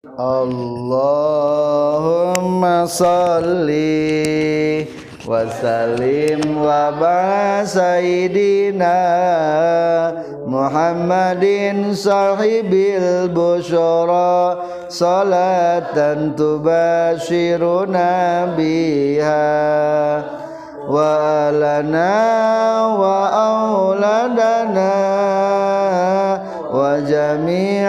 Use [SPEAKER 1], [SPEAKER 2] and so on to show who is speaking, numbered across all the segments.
[SPEAKER 1] Allahumma salli wa sallim wa sayyidina Muhammadin sahibil busyara salatan tubashiruna biha wa alana wa auladana وجميع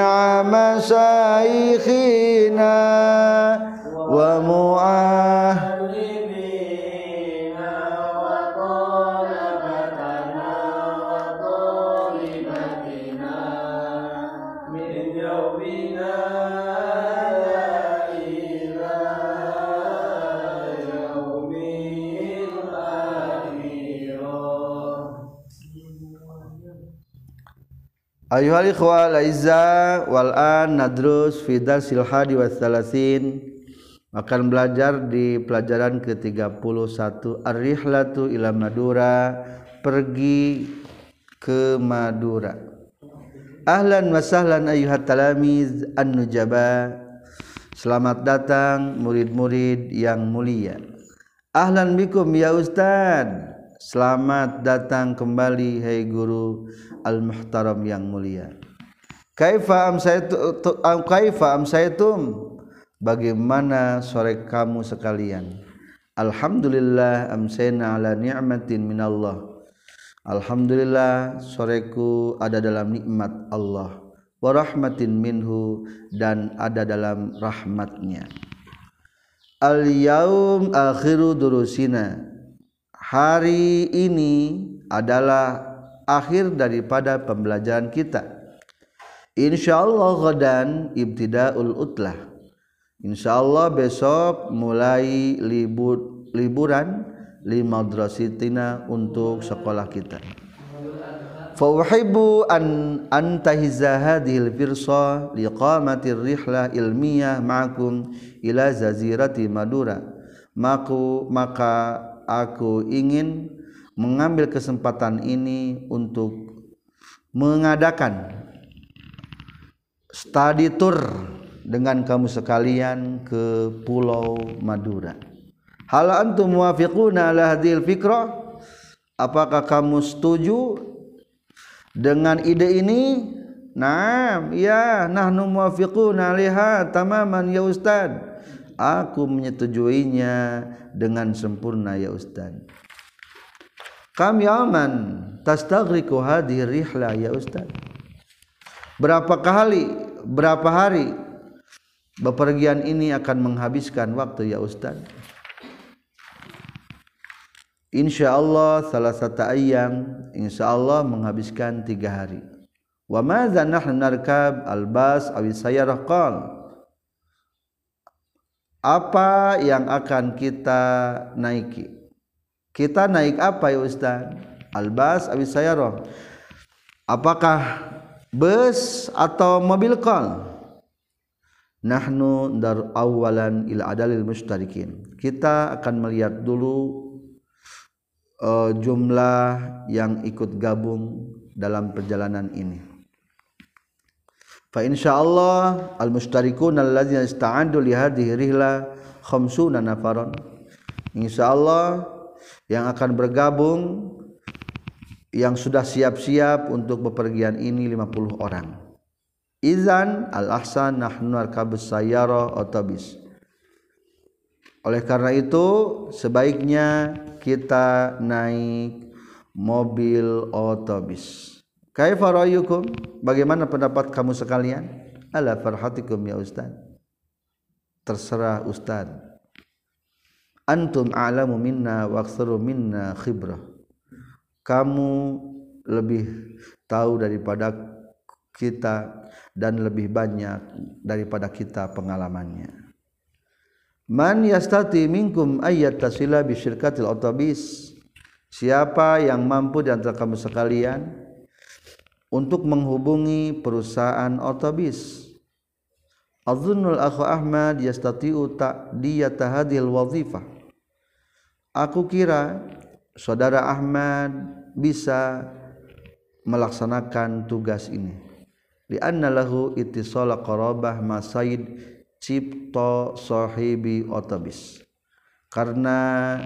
[SPEAKER 1] Ayuhal ikhwal aiza wal an nadrus fi darsil hadi wa thalathin akan belajar di pelajaran ke-31 Ar-Rihlatu ila Madura. Pergi ke Madura. Ahlan wa sahlan ayuhat talamiz an-nujaba. Selamat datang murid-murid yang mulia. Ahlan bikum ya Ustaz Selamat datang kembali hai guru al-muhtaram yang mulia. Kaifa amsaytum kaifa amsaytum? Bagaimana sore kamu sekalian? Alhamdulillah amsayna ala ni'matin minallah. Alhamdulillah soreku ada dalam nikmat Allah wa rahmatin minhu dan ada dalam rahmatnya. Al yaum akhiru durusina hari ini adalah akhir daripada pembelajaran kita. Insyaallah ghadan ibtidaul utlah. Insyaallah besok mulai libur liburan li madrasatina untuk sekolah kita. Fa uhibbu an antahiza hadhil firsa liqamatir rihlah ilmiyah ma'akum ila zazirati madura. Maku maka aku ingin mengambil kesempatan ini untuk mengadakan study tour dengan kamu sekalian ke Pulau Madura. Hal antum muwafiquna ala hadhil fikra? Apakah kamu setuju dengan ide ini? Naam, ya, nahnu muwafiquna liha tamaman ya Ustaz. Aku menyetujuinya dengan sempurna ya Ustaz. Kami aman. Tastaghriqu hadhihi rihla ya Ustaz. Berapa kali berapa hari bepergian ini akan menghabiskan waktu ya Ustaz? Insyaallah salah satu ayam insyaallah menghabiskan tiga hari. Wa madza nahnu narkab albas awi sayyarah qala apa yang akan kita naiki? Kita naik apa ya Ustaz? Albas abis sayaroh apakah bus atau mobil kol nahnu dar awalan ila adalil mustarikin kita akan melihat dulu uh, jumlah yang ikut gabung dalam perjalanan ini fa insyaallah al mustarikun alladzina ista'andu li hadhihi rihla khamsuna nafaron. Insyaallah yang akan bergabung yang sudah siap-siap untuk bepergian ini 50 orang. Izan al ahsan nahnu arkabus sayyara otobis. Oleh karena itu sebaiknya kita naik mobil otobis Kaifa ra'yukum? Bagaimana pendapat kamu sekalian? Ala farhatikum ya Ustaz. Terserah Ustaz. Antum a'lamu minna wa aktsaru minna khibrah. Kamu lebih tahu daripada kita dan lebih banyak daripada kita pengalamannya. Man yastati minkum ayyat tasila bi syirkatil otobis? Siapa yang mampu di antara kamu sekalian untuk menghubungi perusahaan otobis. Azunnul akhu Ahmad yastati'u ta'diyata hadhil wazifah. Aku kira saudara Ahmad bisa melaksanakan tugas ini. Lianna lahu ittisala qarabah masaid ciptoshohibi otobis karena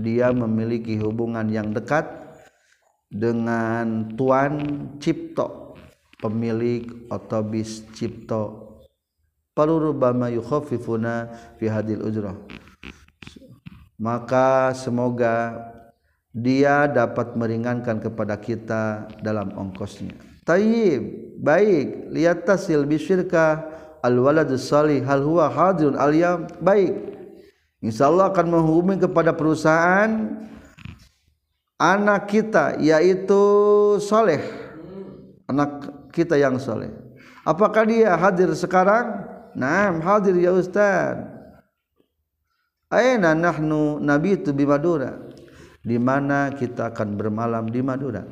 [SPEAKER 1] dia memiliki hubungan yang dekat dengan tuan cipto pemilik otobis cipto. Parurubama yukhafifuna fi hadil ujrah. Maka semoga dia dapat meringankan kepada kita dalam ongkosnya. Tayyib baik. Lihat tasil bisyirka. Al waladus salih hal huwa hadirun al baik. Insyaallah akan menghubungi kepada perusahaan anak kita yaitu soleh anak kita yang soleh apakah dia hadir sekarang nah hadir ya Ustaz Aina nahnu nabitu bi Madura. Di mana kita akan bermalam di Madura.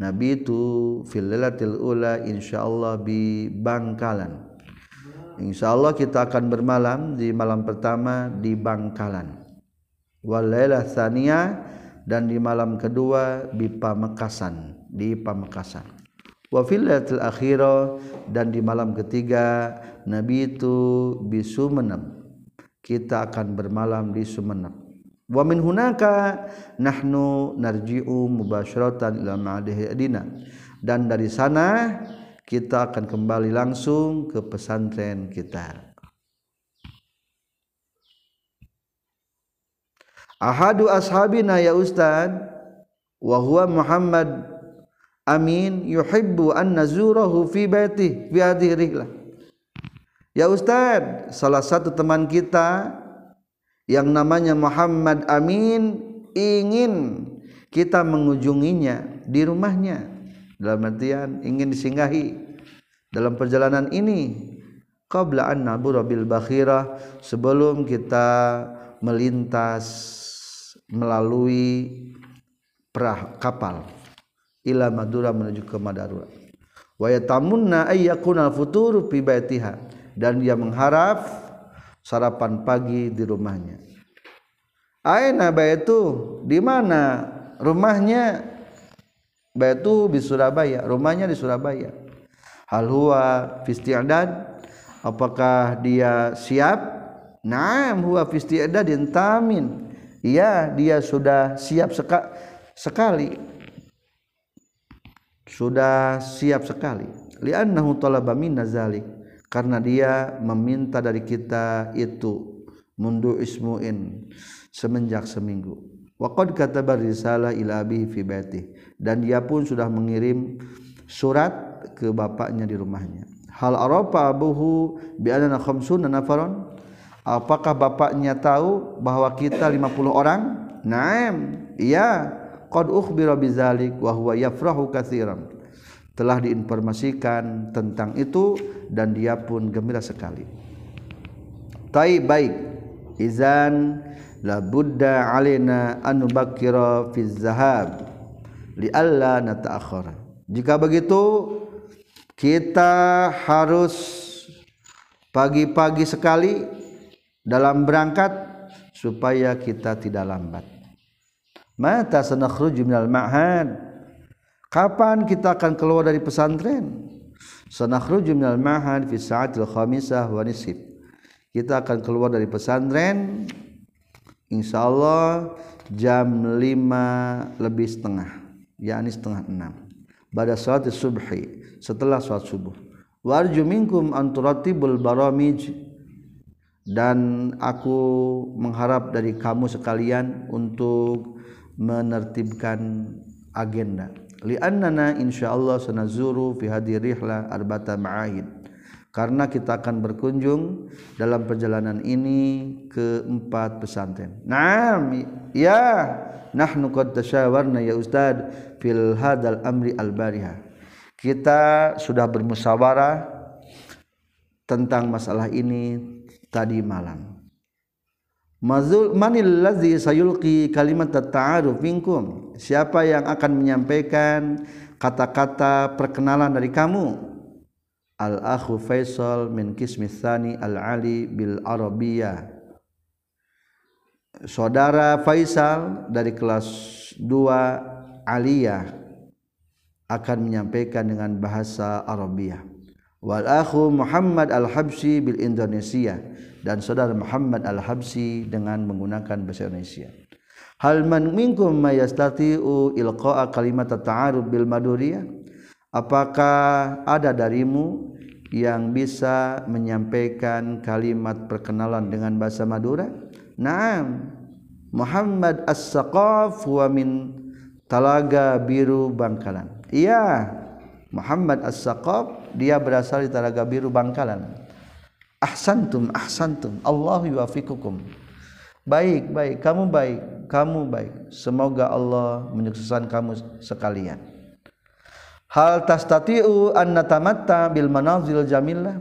[SPEAKER 1] Nabi itu fil lailatul ula insyaallah bi Bangkalan. Insyaallah kita akan bermalam di malam pertama di Bangkalan. Wal lailah dan di malam kedua di Pamekasan, di Pamekasan. Wa fil lailatul dan di malam ketiga Nabi itu bi Sumeneb. Kita akan bermalam di Sumenep wa min hunaka nahnu narji'u mubasyratan ila ma'adihi adina. Dan dari sana kita akan kembali langsung ke pesantren kita ahadu ashabina ya ustad wa huwa Muhammad Amin yuhibbu an nazurahu fi baiti fi hadhihi rihlah. Ya Ustadz salah satu teman kita yang namanya Muhammad Amin ingin kita mengunjunginya di rumahnya. Dalam artian ingin disinggahi. Dalam perjalanan ini qabla an nabura bil bakhirah sebelum kita melintas melalui perah kapal ila Madura menuju ke Madura wa yatamunna ayyakuna al-futuru fi baitiha dan dia mengharap sarapan pagi di rumahnya. Aina baitu di mana rumahnya? Baitu di Surabaya, rumahnya di Surabaya. Hal huwa fi Apakah dia siap? Naam huwa fi isti'dadin tamin. Iya, dia sudah siap seka sekali. Sudah siap sekali. Li'annahu talaba minna zalik. Karena dia meminta dari kita itu mundu ismuin semenjak seminggu. Waqad kataba risalah ila abihi fi baiti dan dia pun sudah mengirim surat ke bapaknya di rumahnya. Hal arafa abuhu bi anana khamsuna nafaron apakah bapaknya tahu bahwa kita 50 orang? Naam. Iya. Qad ukhbira bizalik wa huwa yafrahu katsiran. Telah diinformasikan tentang itu dan dia pun gembira sekali. Tai baik. Izan la budda alaina an nubakkira fi zahab. Li alla. Jika begitu kita harus pagi-pagi sekali dalam berangkat supaya kita tidak lambat. Mata sanakhruju minal ma'had Kapan kita akan keluar dari pesantren? Sanakhruju minal mahad fi sa'atil khamisah wa nisib. Kita akan keluar dari pesantren insyaallah jam 5 lebih setengah, yakni setengah 6. Pada salat subhi, setelah salat subuh. Warju minkum anturatibul baramij dan aku mengharap dari kamu sekalian untuk menertibkan agenda li'annana insyaallah sanazuru fi hadhihi rihla arbata ma'ahid karena kita akan berkunjung dalam perjalanan ini ke empat pesantren. Naam, ya, nahnu qad tasyawarna ya Ustad fil hadal amri al-bariha. Kita sudah bermusyawarah tentang masalah ini tadi malam. Mazul manil ladzi sayulqi kalimat ta'aruf minkum? Siapa yang akan menyampaikan kata-kata perkenalan dari kamu? Al akhu Faisal min kismi tsani al ali bil arabiyah. Saudara Faisal dari kelas 2 aliyah akan menyampaikan dengan bahasa Arabiah. Walahu Muhammad al-habsi Bil Indonesia dan saudara Muhammad al-habsi dengan menggunakan bahasa Indonesia. Halman minkum mayastati'u ilqa'a kalimat ta'aruf bil maduriyah? Apakah ada darimu yang bisa menyampaikan kalimat perkenalan dengan bahasa Madura? Naam. Muhammad as-Saqaf wa min Talaga Biru Bangkalan. Iya. Muhammad as-Saqaf dia berasal di Talaga Biru Bangkalan. Ahsantum ahsantum. Allahu yuwaffiqukum baik baik. Kamu baik kamu baik. Semoga Allah menyukseskan kamu sekalian. Hal tastati'u an natamatta bil manazil jamillah.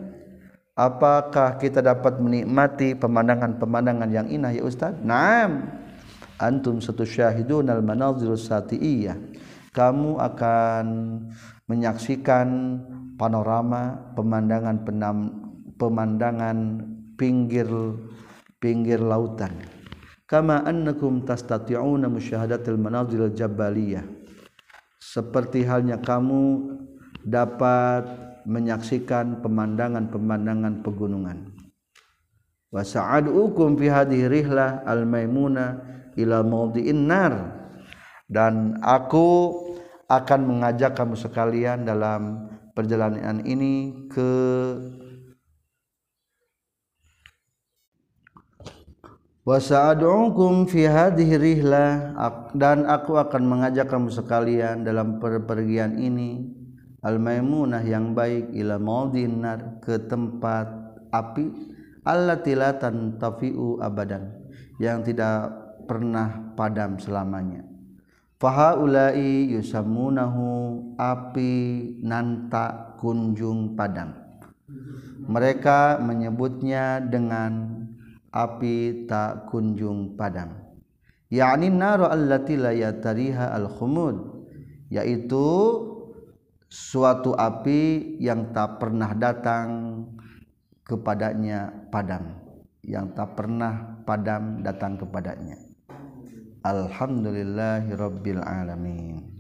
[SPEAKER 1] Apakah kita dapat menikmati pemandangan-pemandangan yang inah ya Ustaz? Naam. Antum satu syahidun al manazil satiiyah. Kamu akan menyaksikan panorama pemandangan penam, pemandangan pinggir pinggir lautan. Kama annakum tastati'una musyahadatil manazil jabaliyah seperti halnya kamu dapat menyaksikan pemandangan-pemandangan pegunungan. Wa sa'adukum fi hadhihi rihlah al maimuna ila mawdi'in nar. Dan aku akan mengajak kamu sekalian dalam perjalanan ini ke Wasa'adu'ukum fi hadhihi rihlah dan aku akan mengajak kamu sekalian dalam perpergian ini al-maimunah yang baik ila maudin nar ke tempat api allati la tantafi'u abadan yang tidak pernah padam selamanya fahaulai yusammunahu api nanta kunjung padam mereka menyebutnya dengan api tak kunjung padam naru allati la yatariha al khumud yaitu suatu api yang tak pernah datang kepadanya padam yang tak pernah padam datang kepadanya Alhamdulillahirobbilalamin